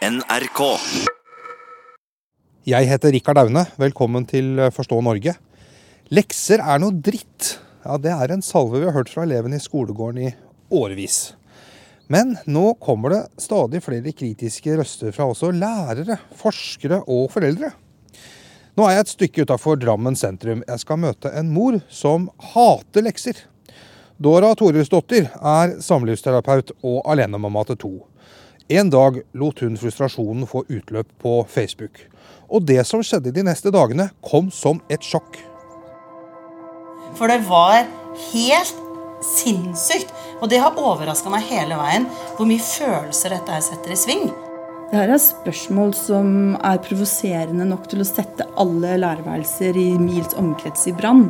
NRK. Jeg heter Rikard Aune. Velkommen til Forstå Norge. Lekser er noe dritt. Ja, Det er en salve vi har hørt fra elevene i skolegården i årevis. Men nå kommer det stadig flere kritiske røster fra også lærere, forskere og foreldre. Nå er jeg et stykke utafor Drammen sentrum. Jeg skal møte en mor som hater lekser. Dora Thorhusdottir er samlivsterapeut og alenemamma til to. En dag lot hun frustrasjonen få utløp på Facebook. Og det som skjedde de neste dagene, kom som et sjokk. For det var helt sinnssykt. Og det har overraska meg hele veien hvor mye følelser dette her setter i sving. Det her er spørsmål som er provoserende nok til å sette alle lærerværelser i mils omkrets i brann.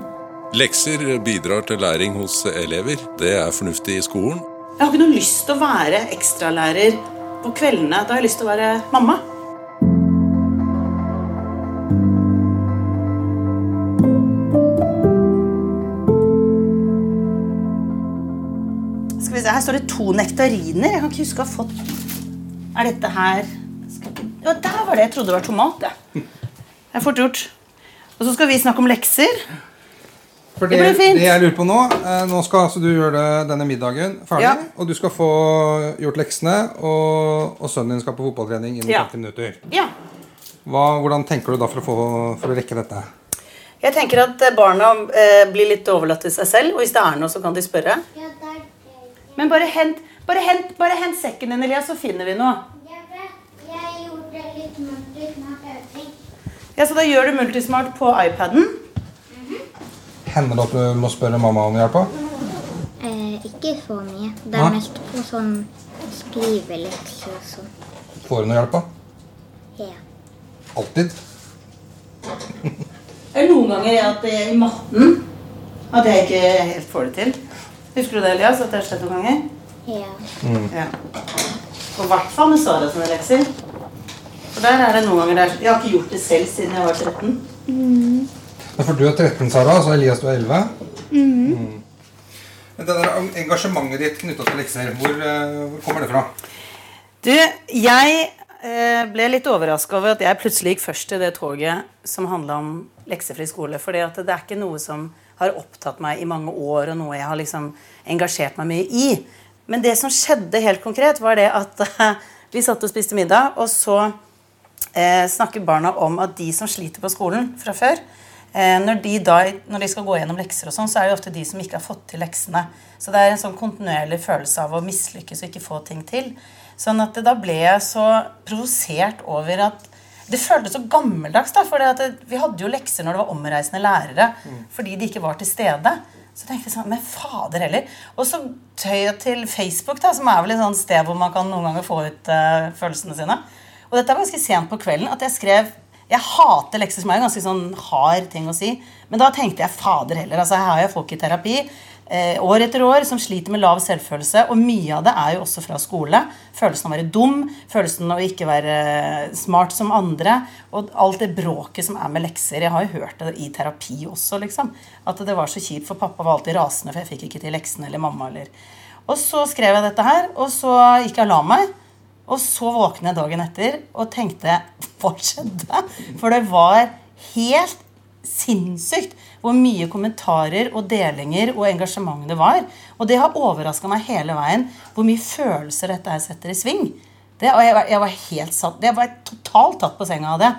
Lekser bidrar til læring hos elever. Det er fornuftig i skolen. Jeg har ikke noe lyst til å være ekstralærer på kveldene. Da har jeg lyst til å være mamma. Skal vi se, Her står det to nektariner. Jeg kan ikke huske å ha fått Er dette her. Ja, der var det. Jeg trodde det var tomat. Det er fort gjort. Og så skal vi snakke om lekser. For Det blir fint. det jeg lurer på Nå eh, Nå skal altså du gjøre denne middagen ferdig, Ja. og du skal få gjort leksene, og, og sønnen din skal på fotballtrening innen Ja. 50 minutter. Ja. Hva, hvordan tenker du da for å, få, for å rekke dette? Jeg tenker at eh, barna eh, blir litt overlatt til seg selv, og hvis det er noe, så kan de spørre. Ja, det det. Men bare hent, bare hent, bare hent sekken din, Elias, så finner vi noe. Jeg jeg gjorde litt multismart øving. Ja, Så da gjør du Multismart på iPaden. Hender det at du må spørre mamma om hjelp? Eh, ikke så mye. Det er er mest på sånn skrivelekser og sånn. Får du noe hjelp? da? Ja. Alltid? Det er noen ganger at det, i matten at jeg ikke helt får det til. Husker du det, Elias? At det har skjedd noen ganger? Ja. Ja. Og i hvert fall med Sara sine lekser. For der er det noen ganger der Jeg har ikke gjort det selv siden jeg var 13. Ja, For du er 13, Sara, så Elias du er 11? Mm. Det der engasjementet ditt knytta til lekser, hvor, eh, hvor kommer det fra? Du, jeg eh, ble litt overraska over at jeg plutselig gikk først til det toget som handla om leksefri skole. For det er ikke noe som har opptatt meg i mange år, og noe jeg har liksom engasjert meg mye i. Men det som skjedde helt konkret, var det at eh, vi satt og spiste middag, og så eh, snakker barna om at de som sliter på skolen fra før når, de da, når de skal gå gjennom lekser, og sånn, så er det ofte de som ikke har fått til leksene. Så det er en sånn kontinuerlig følelse av å mislykkes og ikke få ting til. Sånn at da ble jeg så provosert over at det føltes så gammeldags. da, for Vi hadde jo lekser når det var omreisende lærere fordi de ikke var til stede. Så tenkte jeg sånn, men fader heller. Og så tøy jeg til Facebook, da, som er vel et sånt sted hvor man kan noen ganger få ut uh, følelsene sine. Og dette var ganske sent på kvelden at jeg skrev Jeg hater lekser, som er en ganske sånn hard ting å si. Men da tenkte jeg fader heller. altså Her har jeg folk i terapi eh, år etter år som sliter med lav selvfølelse. Og mye av det er jo også fra skole. Følelsen av å være dum, følelsen av å ikke være smart som andre. Og alt det bråket som er med lekser. Jeg har jo hørt det i terapi også, liksom. At det var så kjipt, for pappa var alltid rasende, for jeg fikk ikke til leksene, eller mamma, eller Og så skrev jeg dette her, og så gikk jeg og la meg. Og så våknet jeg dagen etter og tenkte Hva skjedde? For det var helt sinnssykt hvor mye kommentarer og delinger og engasjement det var. Og det har overraska meg hele veien hvor mye følelser dette her setter i sving. Det, og jeg, var- jeg var helt satt, jeg var totalt tatt på senga av det.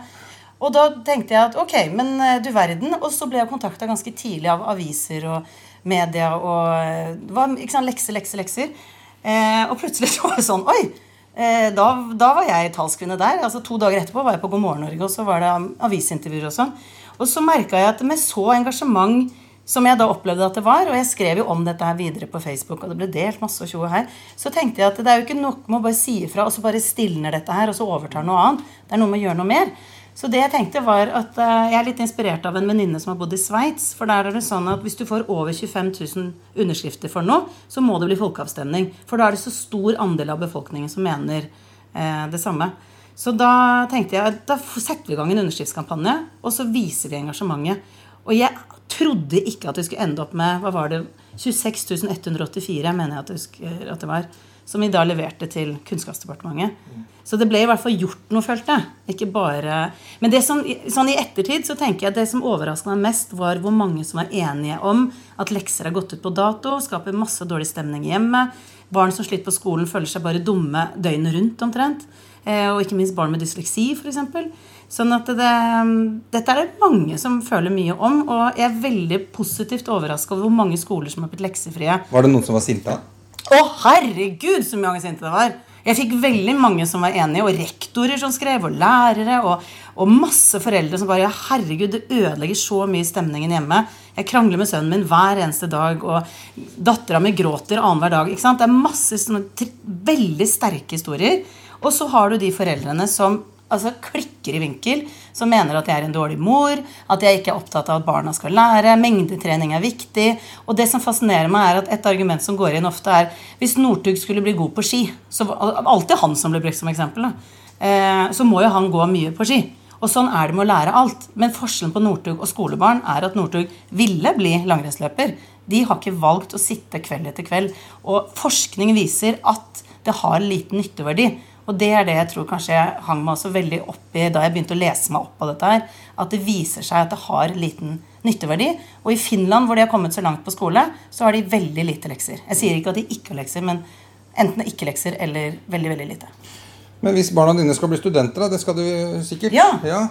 Og da tenkte jeg at ok, men eh, du verden. Og så ble jeg kontakta ganske tidlig av aviser og media og eh, det var sant, lekser, lekser, lekser. Eh, og plutselig så var det sånn Oi! Eh, da, da var jeg talskvinne der. altså To dager etterpå var jeg på God morgen Norge, og så var det avisintervjuer og sånn. Og så merka jeg at med så engasjement som jeg da opplevde at det var, og jeg skrev jo om dette her videre på Facebook, og det ble delt masse og tjo her, så tenkte jeg at det er jo ikke nok med å bare si ifra, og så bare stilner dette her, og så overtar noe annet. Det er noe med å gjøre noe mer. Så det jeg tenkte var at eh, Jeg er litt inspirert av en venninne som har bodd i Sveits. For der er det sånn at hvis du får over 25 000 underskrifter for noe, så må det bli folkeavstemning. For da er det så stor andel av befolkningen som mener eh, det samme. Så da tenkte jeg da setter vi i gang en underskriftskampanje, og så viser vi engasjementet. Og jeg trodde ikke at vi skulle ende opp med hva var det, 26 184, mener jeg at det var, som vi da leverte til Kunnskapsdepartementet. Så det ble i hvert fall gjort noe, følte jeg. Ikke bare Men det som, sånn i ettertid så tenker jeg at det som overraska meg mest, var hvor mange som var enige om at lekser har gått ut på dato, skaper masse dårlig stemning i hjemmet. Barn som sliter på skolen, føler seg bare dumme døgnet rundt omtrent. Eh, og ikke minst barn med dysleksi, f.eks. Sånn at det, dette er det mange som føler mye om. Og jeg er veldig positivt overraska over hvor mange skoler som har blitt leksefrie. Var det noen som var sinte? Å, herregud, så mange sinte det var! Jeg fikk veldig mange som var enige, og rektorer som skrev, og lærere, og, og masse foreldre som bare ja, herregud, det ødelegger så mye stemningen hjemme. Jeg krangler med sønnen min hver eneste dag, og dattera mi gråter annenhver dag. ikke sant? Det er masse sånne veldig sterke historier. Og så har du de foreldrene som altså klikker i vinkel, som mener at jeg er en dårlig mor, at jeg ikke er opptatt av at barna skal lære, mengdetrening er viktig. Og det som fascinerer meg, er at et argument som går inn ofte, er hvis Northug skulle bli god på ski så Alltid han som blir brukt som eksempel. Eh, så må jo han gå mye på ski. Og sånn er det med å lære alt. Men forskjellen på Northug og skolebarn er at Northug ville bli langrennsløper. De har ikke valgt å sitte kveld etter kveld. Og forskning viser at det har liten nytteverdi. Og det er det jeg tror kanskje jeg hang meg også veldig opp i da jeg begynte å lese meg opp på dette her. At det viser seg at det har liten nytteverdi. Og i Finland, hvor de har kommet så langt på skole, så har de veldig lite lekser. Jeg sier ikke at de ikke har lekser, men enten ikke lekser eller veldig, veldig lite. Men hvis barna dine skal bli studenter, det skal du sikkert? Ja. ja.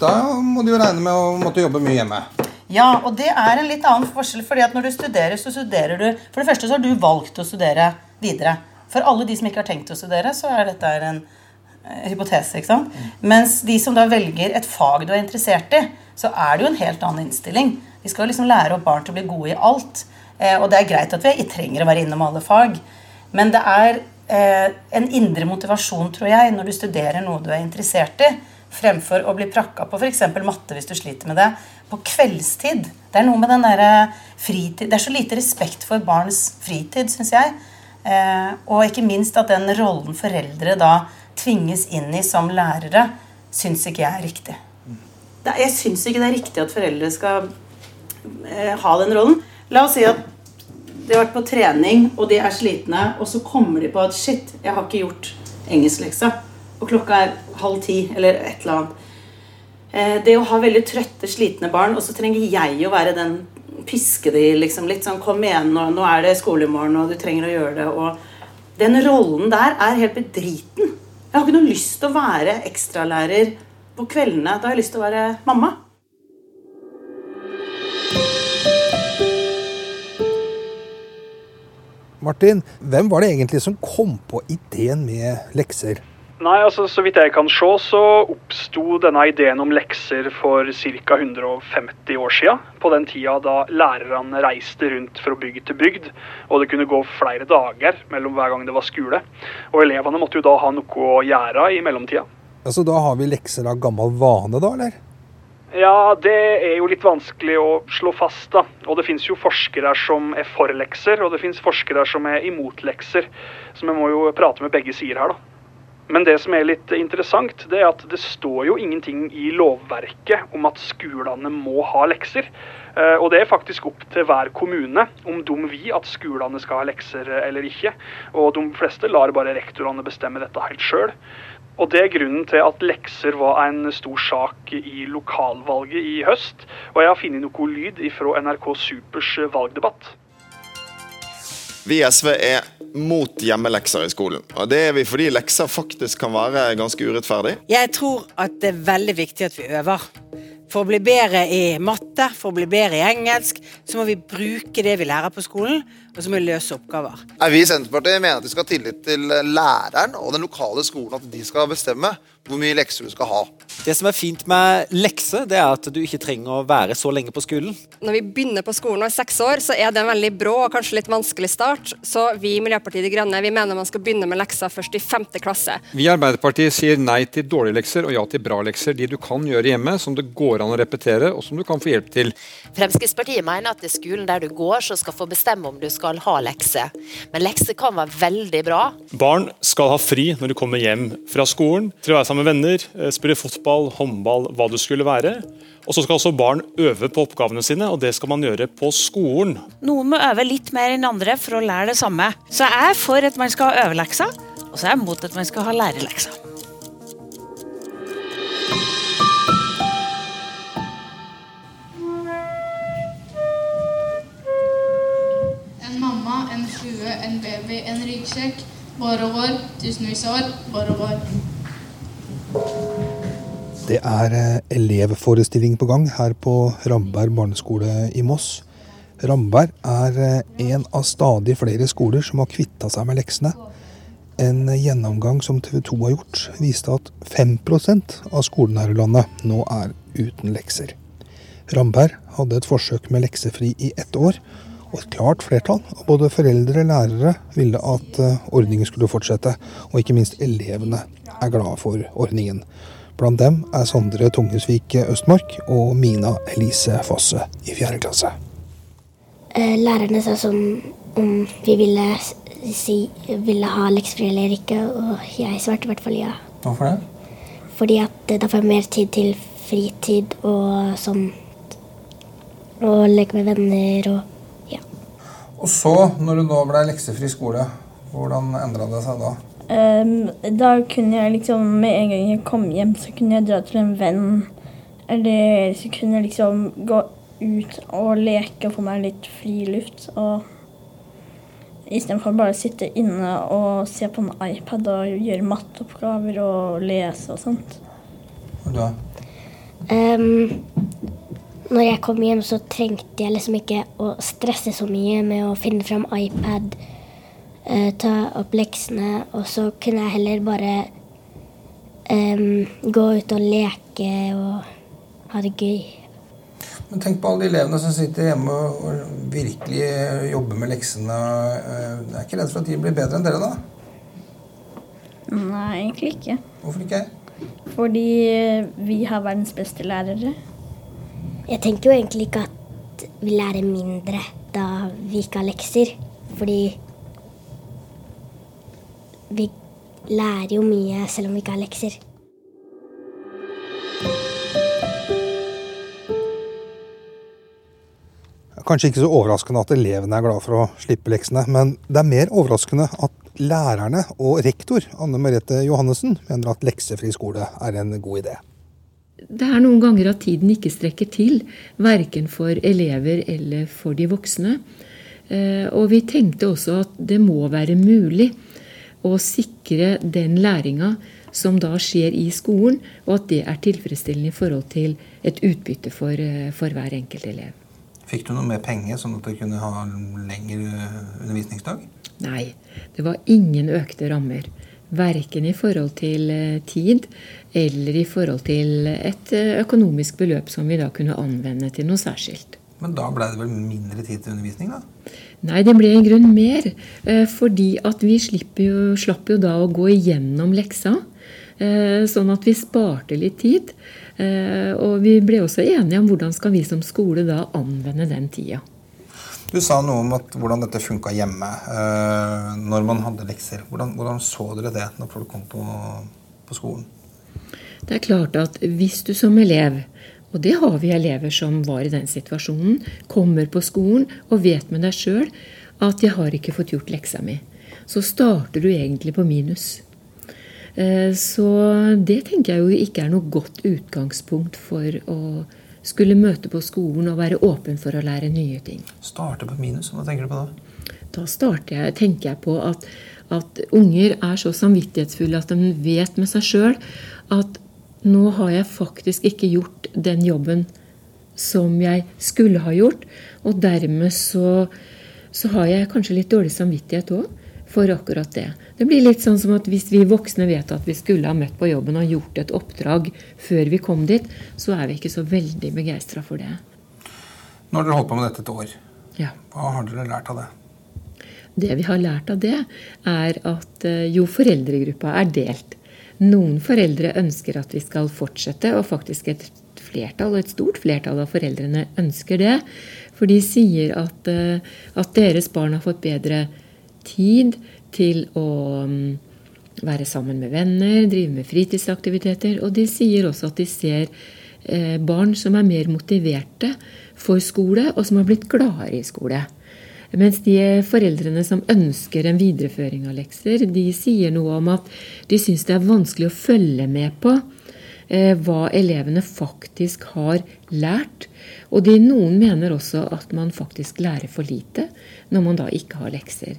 Da må du jo regne med å måtte jobbe mye hjemme. Ja, og det er en litt annen forskjell. fordi at når du studerer, så studerer du For det første så har du valgt å studere videre. For alle de som ikke har tenkt å studere, så er dette en eh, hypotese. ikke sant? Mens de som da velger et fag du er interessert i, så er det jo en helt annen innstilling. Vi skal liksom lære opp barn til å bli gode i alt. Eh, og det er greit at vi trenger å være innom alle fag. Men det er eh, en indre motivasjon, tror jeg, når du studerer noe du er interessert i, fremfor å bli prakka på f.eks. matte hvis du sliter med det, på kveldstid. Det er noe med den der fritid Det er så lite respekt for barns fritid, syns jeg. Eh, og ikke minst at den rollen foreldre da tvinges inn i som lærere, syns ikke jeg er riktig. Jeg syns ikke det er riktig at foreldre skal eh, ha den rollen. La oss si at de har vært på trening, og de er slitne, og så kommer de på at shit, jeg har ikke gjort engelskleksa. Og klokka er halv ti, eller et eller annet. Eh, det å ha veldig trøtte, slitne barn, og så trenger jeg å være den piske de liksom litt sånn Kom igjen, nå, nå er det skole i morgen, og du trenger å gjøre det. Og den rollen der er helt bedriten. Jeg har ikke noe lyst til å være ekstralærer på kveldene. Da har jeg lyst til å være mamma. Martin, hvem var det egentlig som kom på ideen med lekser? Nei, altså Så vidt jeg kan se, så oppsto denne ideen om lekser for ca. 150 år siden. På den tida da lærerne reiste rundt fra bygd til bygd, og det kunne gå flere dager mellom hver gang det var skole. Og elevene måtte jo da ha noe å gjøre i mellomtida. Altså, Da har vi lekser av gammel vane, da, eller? Ja, det er jo litt vanskelig å slå fast, da. Og det fins jo forskere som er for lekser, og det fins forskere som er imot lekser. Så vi må jo prate med begge sider her, da. Men det som er litt interessant, det er at det står jo ingenting i lovverket om at skolene må ha lekser. Eh, og det er faktisk opp til hver kommune om de vil at skolene skal ha lekser eller ikke. Og de fleste lar bare rektorene bestemme dette helt sjøl. Og det er grunnen til at lekser var en stor sak i lokalvalget i høst. Og jeg har funnet noe lyd fra NRK Supers valgdebatt. Vi i SV er mot hjemmelekser i skolen. Og Det er vi fordi lekser faktisk kan være ganske urettferdig. Jeg tror at det er veldig viktig at vi øver. For å bli bedre i matte, for å bli bedre i engelsk, så må vi bruke det vi lærer på skolen, og så må vi løse oppgaver. Vi i Senterpartiet mener at vi skal ha tillit til læreren og den lokale skolen, at de skal bestemme hvor mye lekser du skal ha. Det som er fint med lekser, det er at du ikke trenger å være så lenge på skolen. Når vi begynner på skolen og er seks år, så er det en veldig brå og kanskje litt vanskelig start. Så vi i Miljøpartiet De Grønne vi mener man skal begynne med lekser først i femte klasse. Vi i Arbeiderpartiet sier nei til dårlige lekser og ja til bra lekser. De du kan gjøre hjemme, som det går an å repetere, og som du kan få hjelp til. Fremskrittspartiet mener at det er skolen der du går som skal få bestemme om du skal ha lekser. Men lekser kan være veldig bra. Barn skal ha fri når de kommer hjem fra skolen, til å være sammen med venner, eh, spille fotball, håndball, hva det skulle være. Og så skal også barn øve på oppgavene sine, og det skal man gjøre på skolen. Noen må øve litt mer enn andre for å lære det samme. Så jeg er for at man skal ha øvelekser, og så er jeg mot at man skal ha lærelekser. En mamma, en flue, en baby, en ryggsekk. Bare vår, tusenvis av år, bare vår. Det er eh, elevforestilling på gang her på Ramberg barneskole i Moss. Ramberg er eh, en av stadig flere skoler som har kvitta seg med leksene. En gjennomgang som TV 2 har gjort, viste at 5% av skolene her i landet nå er uten lekser. Ramberg hadde et forsøk med leksefri i ett år, og et klart flertall av både foreldre og lærere ville at eh, ordningen skulle fortsette. Og ikke minst elevene er glade for ordningen. Blant dem er Sondre Tungesvik Østmark og Mina Elise Fosse i fjerde klasse. Eh, Lærerne sa sånn om vi ville si ville ha leksefri eller ikke, og jeg svarte i hvert fall ja. Hvorfor det? Fordi at eh, da får jeg mer tid til fritid og sånn. Og leke med venner og Og så, når du nå ble leksefri skole, hvordan endra det seg da? Ehm, da kunne jeg liksom Med en gang jeg kom hjem, så kunne jeg dra til en venn. Eller så kunne jeg liksom gå ut og leke og få meg litt friluft. Og istedenfor bare å sitte inne og se på en iPad og gjøre matteoppgaver og lese og sånt. Og da? Um, Når jeg kom hjem, så trengte jeg liksom ikke å stresse så mye med å finne fram iPad, eh, ta opp leksene, og så kunne jeg heller bare eh, gå ut og leke og ha det gøy. Men tenk på alle de elevene som sitter hjemme og virkelig jobber med leksene. Eh, Jeg er ikke redd for at de blir bedre enn dere, da? Nei, egentlig ikke. Hvorfor ikke? Fordi vi har verdens beste lærere. Jeg tenker jo egentlig ikke at vi lærer mindre da vi ikke har lekser, fordi vi lærer jo mye selv om vi ikke har lekser. Kanskje ikke så overraskende at elevene er glade for å slippe leksene, men det er mer overraskende at lærerne og rektor Anne Merete Johannessen mener at leksefri skole er en god idé. Det er noen ganger at tiden ikke strekker til, verken for elever eller for de voksne. Eh, Og vi tenkte også at det må være mulig å sikre den læringa som da skjer i skolen, og at det er tilfredsstillende i forhold til et utbytte for, eh, for hver enkelt elev. Fikk du noe mer penger, sånn at du kunne ha lengre undervisningsdag? Nei, det var ingen økte rammer. Verken i forhold til eh, tid eller i forhold til et eh, økonomisk beløp som vi da kunne anvende til noe særskilt. Men da ble det vel mindre tid til undervisning, da? Nei, det ble i grunn mer. eh, Fordi at vi jo, slapp jo da å gå igjennom leksa. eh, Sånn at vi sparte litt tid. Eh, Og vi ble også enige om hvordan skal vi som skole da anvende den tida. Du sa noe om at, hvordan dette funka hjemme når man hadde lekser. Hvordan, hvordan så dere det når folk kom på, på skolen? Det er klart at hvis du som elev, og det har vi elever som var i den situasjonen, kommer på skolen og vet med deg sjøl at 'jeg har ikke fått gjort leksa mi', så starter du egentlig på minus. Eh, Så det tenker jeg jo ikke er noe godt utgangspunkt for å skulle møte på skolen og være åpen for å lære nye ting. Starte på minus, hva tenker du på da? Da jeg, tenker jeg på at, at unger er så samvittighetsfulle at de vet med seg sjøl at nå har jeg faktisk ikke gjort den jobben som jeg skulle ha gjort. Og dermed så, så har jeg kanskje litt dårlig samvittighet òg for akkurat det. Det blir litt sånn som at hvis vi voksne vet at vi skulle ha møtt på jobben og gjort et oppdrag før vi kom dit, så er vi ikke så veldig begeistra for det. Nå har dere holdt på med dette et år. Ja. Hva har dere lært av det? Det vi har lært av det, er at eh, jo foreldregruppa er delt. Noen foreldre ønsker at vi skal fortsette, og faktisk et flertall, et stort flertall av foreldrene ønsker det. For de sier at, eh, at deres barn har fått bedre tid til å mm, være sammen med venner, drive med fritidsaktiviteter. Og de sier også at de ser eh, barn som er mer motiverte for skole, og som har blitt gladere i skole. Mens de foreldrene som ønsker en videreføring av lekser, de sier noe om at de syns det er vanskelig å følge med på eh, hva elevene faktisk har lært. Og de, noen mener også at man faktisk lærer for lite når man da ikke har lekser.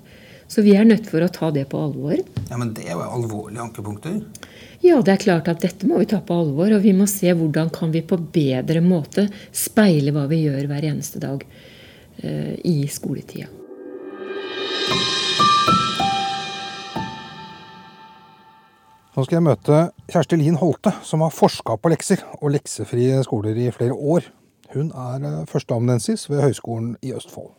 Så vi er nødt for å ta det på alvor. Ja, Men det er jo alvorlige ankepunkter. Ja, det er klart at dette må vi ta på alvor, og vi må se hvordan kan vi på bedre måte speile hva vi gjør hver eneste dag i skoletida. Nå skal jeg møte Kjersti Lien Holte, som har forska på lekser og leksefrie skoler i flere år. Hun er eh, førsteamanuensis ved Høgskolen i Østfold.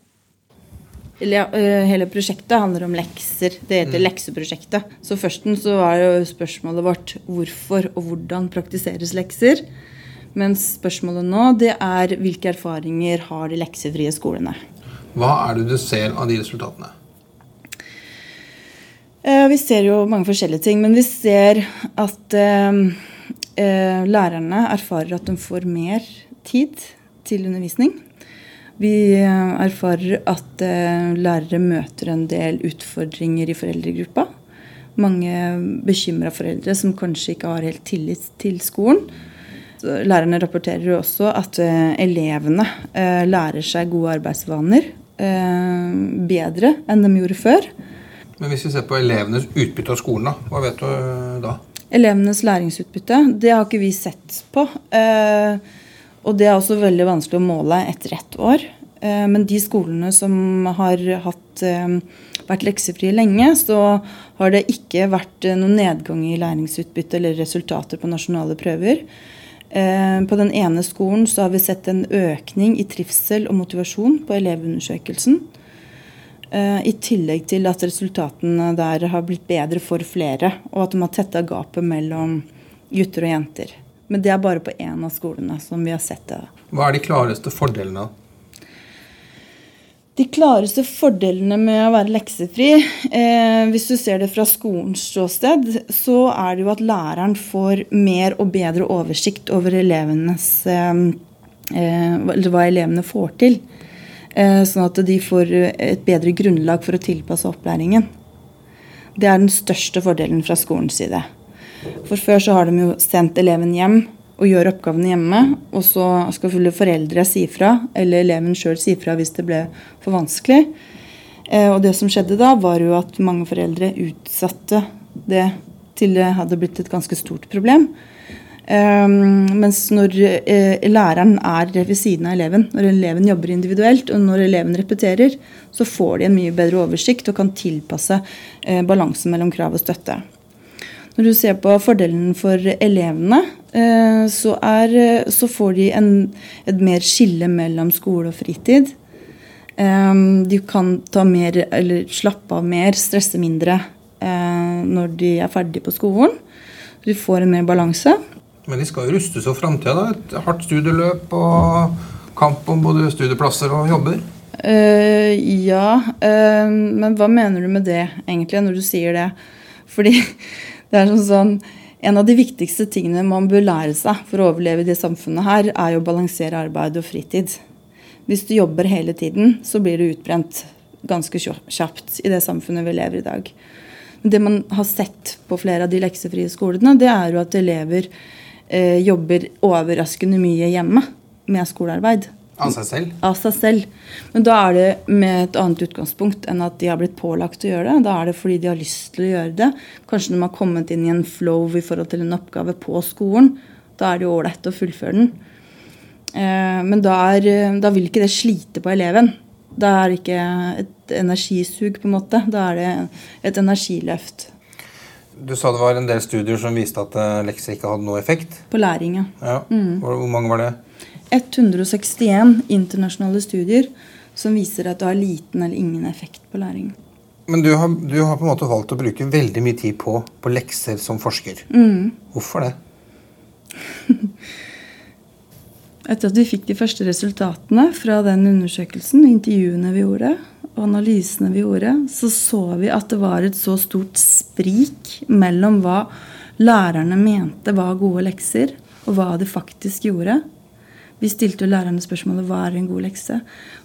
Eh, Hele prosjektet handler om lekser. Det heter Mm. lekseprosjektet. Så først så var jo spørsmålet vårt hvorfor og hvordan praktiseres lekser. Mens spørsmålet nå det er hvilke erfaringer har de leksefrie skolene. Hva er det du ser av de resultatene? Eh, Vi ser jo mange forskjellige ting, men vi ser at eh, eh, lærerne erfarer at de får mer tid til undervisning. Vi erfarer at lærere møter en del utfordringer i foreldregruppa. Mange bekymra foreldre som kanskje ikke har helt tillit til skolen. Så Lærerne rapporterer jo også at eh, elevene eh, lærer seg gode arbeidsvaner eh, bedre enn de gjorde før. Men hvis vi ser på elevenes utbytte av skolen, da, hva vet du da? Elevenes læringsutbytte, det har ikke vi sett på. Eh, og det er også veldig vanskelig å måle etter ett år. Eh, men de skolene som har hatt, eh, vært leksefrie lenge, så har det ikke vært eh, noen nedgang i læringsutbytte eller resultater på nasjonale prøver. Eh, på den ene skolen så har vi sett en økning i trivsel og motivasjon på elevundersøkelsen. Eh, I tillegg til at resultatene der har blitt bedre for flere, og at de har tetta gapet mellom gutter og jenter. Men det er bare på én av skolene som vi har sett det. Hva er de klareste fordelene? De klareste fordelene med å være leksefri, eh, hvis du ser det fra skolens ståsted, så er det jo at læreren får mer og bedre oversikt over elevenes eh, eh, hva elevene får til. Eh, sånn at de får et bedre grunnlag for å tilpasse opplæringen. Det er den største fordelen fra skolens side. For før så har de jo sendt eleven hjem og gjør oppgavene hjemme, og så skal foreldre si fra, eller eleven sjøl si fra hvis det ble for vanskelig. Eh, og det som skjedde da, var jo at mange foreldre utsatte det til det hadde blitt et ganske stort problem. Um, mens når eh, læreren er ved siden av eleven, når eleven jobber individuelt, og når eleven repeterer, så får de en mye bedre oversikt og kan tilpasse eh, balansen mellom krav og støtte. Når du ser på fordelen for elevene, eh, så, er, eh, så får de en, et mer skille mellom skole og fritid. Eh, de kan ta mer, eller slappe av mer, stresse mindre når de er ferdige på skolen. De får en mer balanse. Men de skal jo rustes for framtida. da. Et hardt studieløp og kamp om både studieplasser og jobber. Uh, ja, uh, men hva mener du med det egentlig, når du sier det? Fordi det er sånn sånn En av de viktigste tingene man bør lære seg for å overleve i det samfunnet her, er å balansere arbeid og fritid. Hvis du jobber hele tiden, så blir du utbrent ganske kjapt i det samfunnet vi lever i i dag. Det man har sett på flere av de leksefrie skolene, det er jo at elever eh, jobber overraskende mye hjemme med skolearbeid. Av seg selv? Av seg selv. Men da er det med et annet utgangspunkt enn at de har blitt pålagt å gjøre det. Da er det fordi de har lyst til å gjøre det. Kanskje de har kommet inn i en flow i forhold til en oppgave på skolen. Da er det jo ålreit å fullføre den. Eh, men da, er, da vil ikke det slite på eleven. Da er det ikke et energisug, på en måte. Da er det et energiløft. Du sa det var en del studier som viste at eh, lekser ikke hadde noe effekt. På læring, ja. Ja. Mm. Hvor, hvor mange var det? 161 internasjonale studier som viser at det har liten eller ingen effekt på læring. Men du har, du har på en måte valgt å bruke veldig mye tid på, på lekser som forsker. Mm. Hvorfor det? Etter at vi fikk de første resultatene fra den undersøkelsen, intervjuene vi gjorde, og analysene vi gjorde, så så vi at det var et så stort sprik mellom hva lærerne mente var gode lekser, og hva de faktisk gjorde. Vi stilte jo lærerne spørsmålet hva er en god lekse.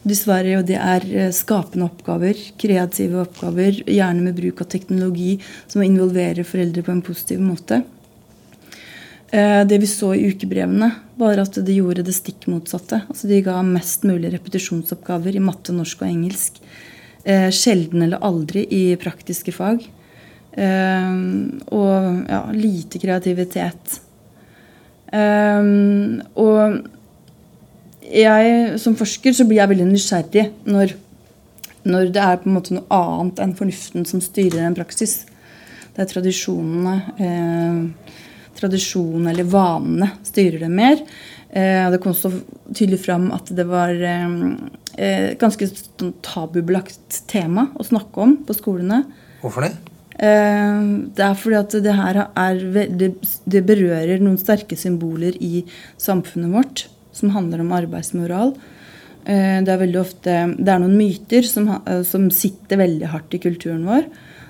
De svarer jo det er eh, skapende oppgaver, kreative oppgaver, gjerne med bruk av teknologi som involverer foreldre på en positiv måte. Eh, Det vi så i ukebrevene, var at de gjorde det stikk motsatte. Altså De ga mest mulig repetisjonsoppgaver i matte, norsk og engelsk. Eh, Sjelden eller aldri i praktiske fag. Og ja, lite kreativitet. Og jeg som forsker så blir jeg veldig nysgjerrig når, når det er på en måte noe annet enn fornuften som styrer en praksis. Det er tradisjonene. Eh, tradisjonene eller vanene styrer det mer. Eh, det kom så tydelig fram at det var eh, et ganske sånn tabubelagt tema å snakke om på skolene. Hvorfor det? Eh, det er fordi at det her er veldig, det berører noen sterke symboler i samfunnet vårt som handler om arbeidsmoral. Eh, Det er veldig ofte det er noen myter som, eh, som sitter veldig hardt i kulturen vår.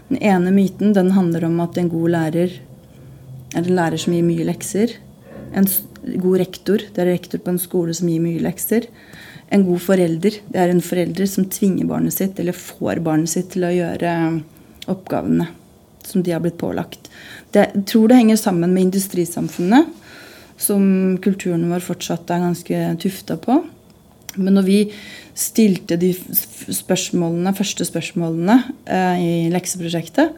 Den ene myten den handler om at en god lærer er en lærer som gir mye lekser. En god rektor det er rektor på en skole som gir mye lekser. En god forelder det er en forelder som tvinger barnet sitt eller får barnet sitt til å gjøre oppgavene som de har blitt pålagt. Det, jeg tror det henger sammen med industrisamfunnet, som kulturen vår fortsatt er ganske tufta på. Men når vi stilte de spørsmålene, første spørsmålene eh, i lekseprosjektet,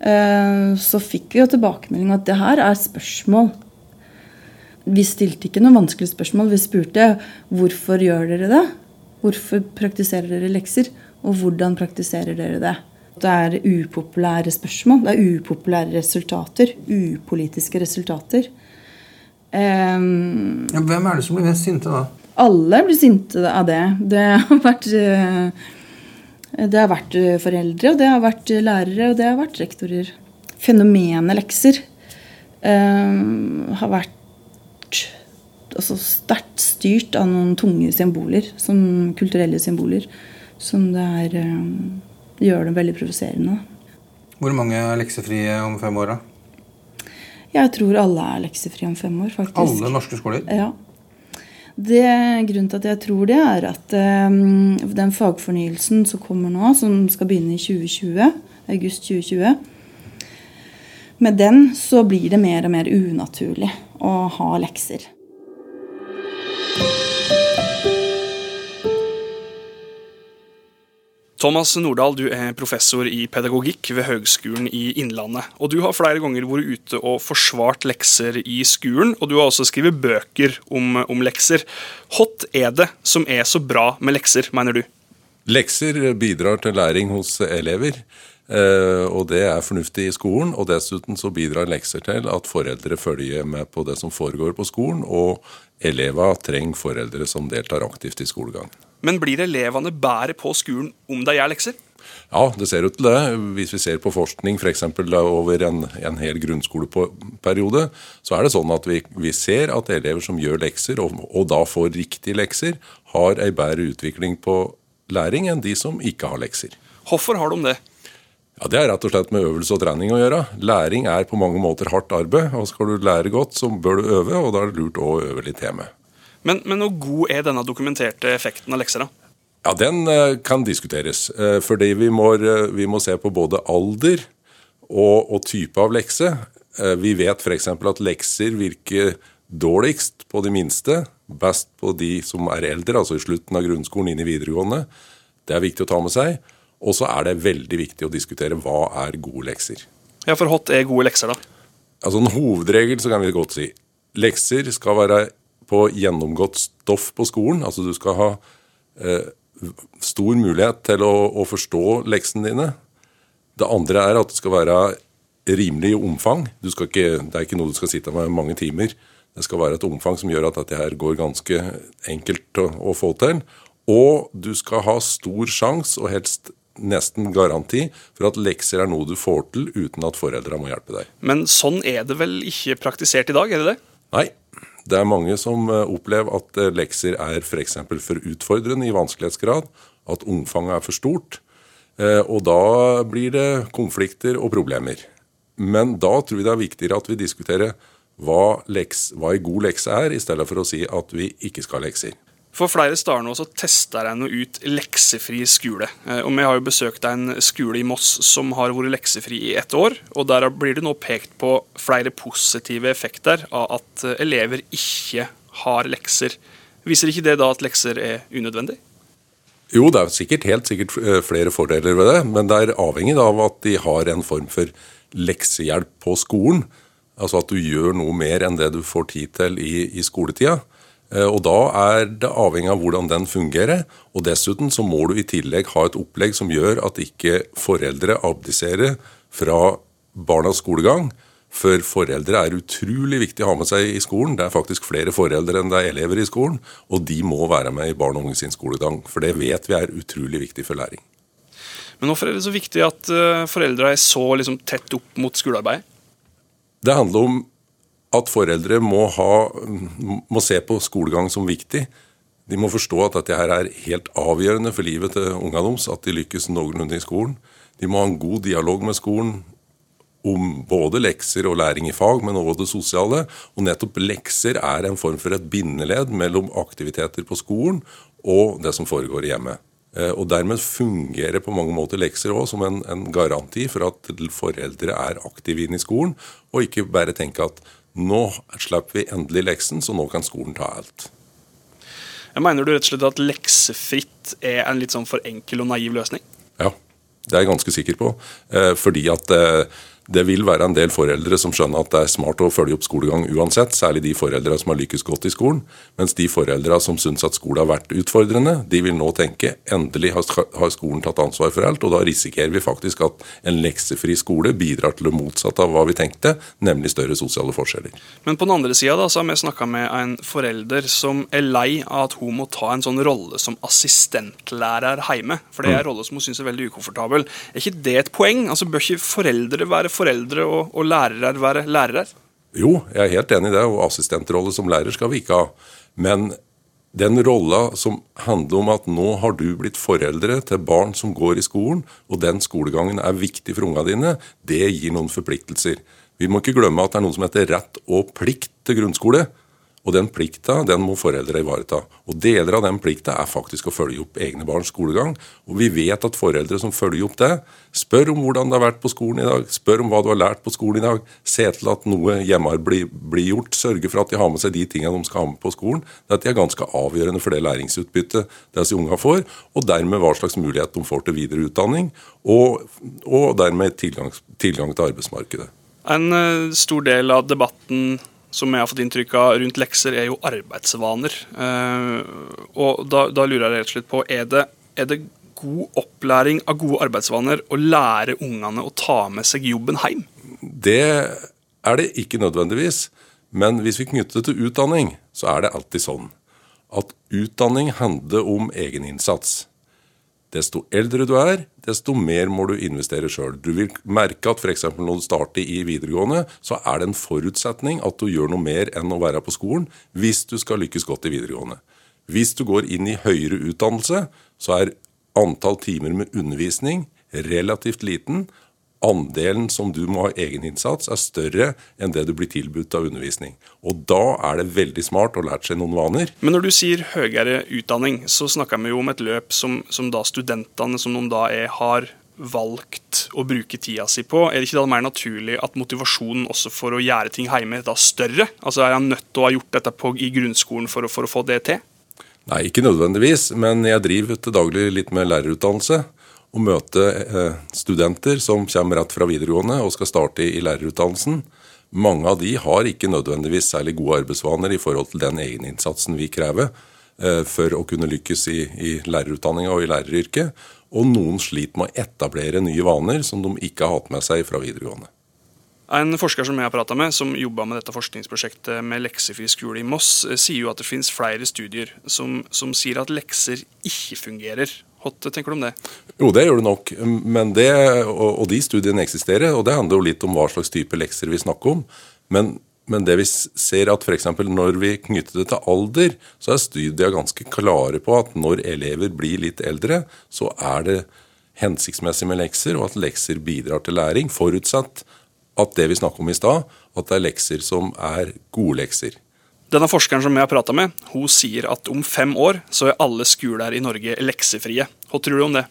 eh, så fikk vi jo tilbakemelding at det her er spørsmål. Vi stilte ikke noen vanskelige spørsmål. Vi spurte hvorfor gjør dere det? Hvorfor praktiserer dere lekser? Og hvordan praktiserer dere det? Det er upopulære spørsmål. Det er upopulære resultater. Upolitiske resultater. Um, Ja, hvem er det som blir mest sinte da? alle blir sinte av det. Det har vært eh, det har vært eh, foreldre, og det har vært eh, lærere, og det har vært rektorer. Fenomenet lekser um, har vært altså sterkt styrt av noen tunge symboler, som kulturelle symboler, som det er um, gjør det veldig provoserende. Hvor mange er leksefrie om fem år, da? Jeg tror alle er leksefrie om fem år, faktisk. Alle norske skoler? Ja. Det, grunnen til at jeg tror det, er at um, den fagfornyelsen som kommer nå, som skal begynne i 2020, august 2020 Med den så blir det mer og mer unaturlig å ha lekser. Thomas Nordahl, du er professor i pedagogikk ved Høgskolen i Innlandet. Og du har flere ganger vært ute og forsvart lekser i skolen, og du har også skrevet bøker om, om lekser. Hva er det som er så bra med lekser, mener du? Lekser bidrar til læring hos elever, eh, og det er fornuftig i skolen. Og dessuten så bidrar lekser til at foreldre følger med på det som foregår på skolen, og elever trenger foreldre som deltar aktivt i skolegang. Men blir elevene bedre på skolen om de gjør lekser? Ja, det ser ut til det. Hvis vi ser på forskning f.eks. over en, en hel grunnskoleperiode, så er det sånn at vi, vi ser at elever som gjør lekser, og, og da får riktige lekser, har ei bedre utvikling på læring enn de som ikke har lekser. Hvorfor har de det? Ja, Det er rett og slett med øvelse og trening å gjøre. Læring er på mange måter hardt arbeid, og skal du lære godt, så bør du øve, og da er det lurt å øve litt hjemme. Men, men hvor god er denne dokumenterte effekten av lekser? da? Ja, Den eh, kan diskuteres. eh, Fordi vi må, eh, vi må se på både alder og, og type av lekse. Vi vet f.eks. at lekser virker dårligst på de minste, best på de som er eldre, altså i slutten av grunnskolen inn i videregående. Det er viktig å ta med seg. Og så er det veldig viktig å diskutere hva er gode lekser. Ja, For hot er gode lekser, da? Altså En hovedregel så kan vi godt si lekser skal være på gjennomgått stoff på skolen. Altså du skal ha eh, stor mulighet til å, å forstå leksene dine. Det andre er at det skal være rimelig i omfang. Du skal ikke, det er ikke noe du skal sitte med mange timer. Det skal være et omfang som gjør at dette her går ganske enkelt å, å få til. Og du skal ha stor sjanse, og helst nesten garanti, for at lekser er noe du får til uten at foreldra må hjelpe deg. Men sånn er det vel ikke praktisert i dag? er det det? Nei, det er mange som eh, opplever at eh, lekser er f.eks. For, for utfordrende i vanskelighetsgrad, at omfanget er for stort. Eh, og da blir det konflikter og problemer. Men da tror jeg det er viktigere at vi diskuterer hva, leks, hva en god lekse er, i stedet for å si at vi ikke skal ha lekser. For flere steder nå så tester nå ut leksefri skole. Eh, Og Vi har jo besøkt en skole i Moss som har vært leksefri i ett år. og Der blir det nå pekt på flere positive effekter av at eh, elever ikke har lekser. Viser ikke det da at lekser er unødvendig? Jo, det er sikkert helt sikkert eh, flere fordeler ved det, men det er avhengig av at de har en form for leksehjelp på skolen. Altså at du gjør noe mer enn det du får tid til i, i skoletida. Eh, Og da er det avhengig av hvordan den fungerer. Og dessuten så må du i tillegg ha et opplegg som gjør at ikke foreldre abdiserer fra barnas skolegang. For foreldre er utrolig viktig å ha med seg i skolen. Det er faktisk flere foreldre enn det er elever i skolen. Og de må være med i barn og unge sin skolegang. For det vet vi er utrolig viktig for læring. Men hvorfor er det så viktig at foreldra foreldre er så liksom, tett opp mot skolearbeidet? Det handler om at foreldre må, ha, må se på skolegang som viktig. De må forstå at dette her er helt avgjørende for livet til ungene deres, at de lykkes noenlunde i skolen. De må ha en god dialog med skolen om både lekser og læring i fag, men også det sosiale. Og nettopp lekser er en form for et bindeledd mellom aktiviteter på skolen og det som foregår i hjemmet. Eh, Og dermed fungerer på mange måter lekser også som en, en garanti for at foreldre er aktive inn i skolen, og ikke bare tenke at nå slipper vi endelig leksen, så nå kan skolen ta alt. Jeg mener du rett og slett at leksefritt er en litt sånn for enkel og naiv løsning? Ja, det er jeg ganske sikker på. Eh, fordi at eh, det vil være en del foreldre som skjønner at det er smart å følge opp skolegang uansett, særlig de foreldre som har lykkes godt i skolen. Mens de foreldre som syns at skolen har vært utfordrende, de vil nå tenke endelig har skolen tatt ansvar for alt, og da risikerer vi faktisk at en leksefri skole bidrar til det motsatte av hva vi tenkte, nemlig større sosiale forskjeller. Men på den andre sida har vi snakka med en forelder som er lei av at hun må ta en sånn rolle som assistentlærer hjemme. For det er en rolle som hun syns er veldig ukomfortabel. Er ikke det et poeng? Altså Bør ikke foreldre være foreldre og, og lærere være lærere? Jo, jeg er helt enig i det, og assistentrolle som lærer skal vi ikke ha. Men den rolla som handler om at nå har du blitt foreldre til barn som går i skolen, og den skolegangen er viktig for ungene dine, det gir noen forpliktelser. Vi må ikke glemme at det er noe som heter rett og plikt til grunnskole. Og den plikta den må foreldre ivareta. Og deler av den plikta er faktisk å følge opp egne barns skolegang. Og vi vet at foreldre som følger opp det, spør om hvordan det har vært på skolen i dag, spør om hva du har lært på skolen i dag, se til at noe hjemme blir, blir gjort, sørge for at de har med seg de tingene de skal ha med på skolen. Dette er ganske avgjørende for det læringsutbyttet disse unga får, og dermed hva slags mulighet de får til videre utdanning, og, og dermed tilgang, tilgang til arbeidsmarkedet. En eh, stor del av debatten som jeg har fått inntrykk av rundt lekser, er jo arbeidsvaner. Eh, og da, da lurer jeg rett og slett på, er det, er det god opplæring av gode arbeidsvaner å lære ungene å ta med seg jobben hjem? Det er det ikke nødvendigvis. Men hvis vi knytter det til utdanning, så er det alltid sånn at utdanning handler om egeninnsats. Desto eldre du er, desto mer må du investere sjøl. Du vil merke at f.eks. når du starter i videregående, så er det en forutsetning at du gjør noe mer enn å være på skolen hvis du skal lykkes godt i videregående. Hvis du går inn i høyere utdannelse, så er antall timer med undervisning relativt liten. Andelen som du må ha egeninnsats, er større enn det du blir tilbudt av undervisning. Og da er det veldig smart å lære seg noen vaner. Men når du sier høyere utdanning, så snakker vi jo om et løp som, som da studentene som de da er, har valgt å bruke tida si på. Er det ikke da mer naturlig at motivasjonen også for å gjøre ting hjemme er da større? Altså Er han nødt til å ha gjort dette på, i grunnskolen for å, for å få det til? Nei, ikke nødvendigvis, men jeg driver til daglig litt med lærerutdannelse. Og møter eh, studenter som kommer rett fra videregående og skal starte i, lærerutdannelsen. Mange av de har ikke nødvendigvis særlig gode arbeidsvaner i forhold til den egeninnsatsen vi krever eh, for å kunne lykkes i, i lærerutdanninga og i læreryrket. Og noen sliter med å etablere nye vaner som de ikke har hatt med seg fra videregående. En forsker som jeg har pratet med, som jobba med dette forskningsprosjektet med leksefri skole i Moss, eh, sier jo at det finnes flere studier som, som sier at lekser ikke fungerer. Hva tenker du om det? Jo, det gjør det nok. Men det, og, og de studiene eksisterer, og det handler jo litt om hva slags type lekser vi snakker om. Men Men det vi ser at f.eks. når vi knytter det til alder, så er studier ganske klare på at når elever blir litt eldre, så er det hensiktsmessig med lekser, og at lekser bidrar til læring, forutsatt at det vi snakket om i stad, at det er lekser som er gode lekser. Denne forskeren som jeg har prata med, hun sier at om fem år så er alle skoler i Norge leksefrie. Hva tror du om det?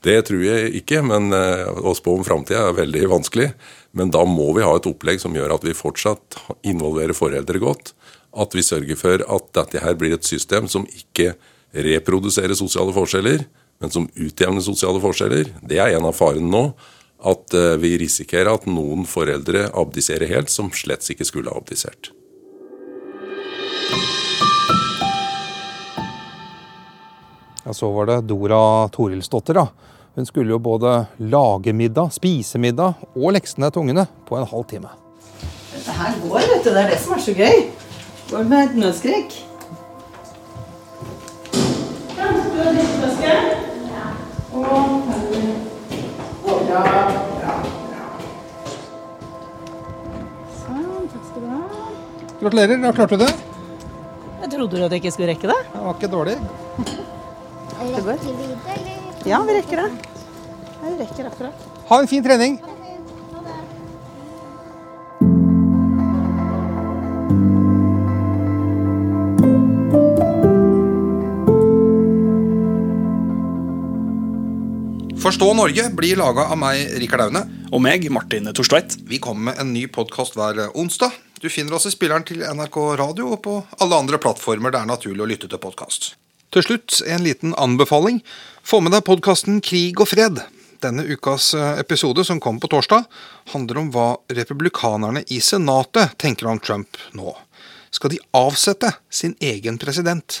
Det tror jeg ikke, men eh, å spå om framtida er veldig vanskelig. Men da må vi ha et opplegg som gjør at vi fortsatt involverer foreldre godt. At vi sørger for at dette her blir et system som ikke reproduserer sosiale forskjeller, men som utjevner sosiale forskjeller. Det er en av farene nå. At eh, vi risikerer at noen foreldre abdiserer helt, som slett ikke skulle ha abdisert. Ja, Så var det Dora Torilsdotter, da. Hun skulle jo både lage middag, spise middag og leksene til ungene på en halv time. Dette her går, vet du. Det er det som er så gøy. Går med et nødskrik. Sånn. Gratulerer, da klarte du det. Jeg trodde du at jeg ikke skulle rekke det. Det var ikke dårlig. Det går. Ja, vi rekker det. Ja, Vi rekker akkurat. Ha en fin trening. Forstå Norge blir laga av meg, Rikard Aune. Og meg, Martin Torstveit. Vi kommer med en ny podkast hver onsdag. Du finner oss i spilleren til NRK Radio og på alle andre plattformer det er naturlig å lytte til podkast. Til slutt en liten anbefaling. Få med deg podkasten Krig og fred. Denne ukas eh, episode, som kom på torsdag, handler om hva republikanerne i Senatet tenker om Trump nå. Skal de avsette sin egen president?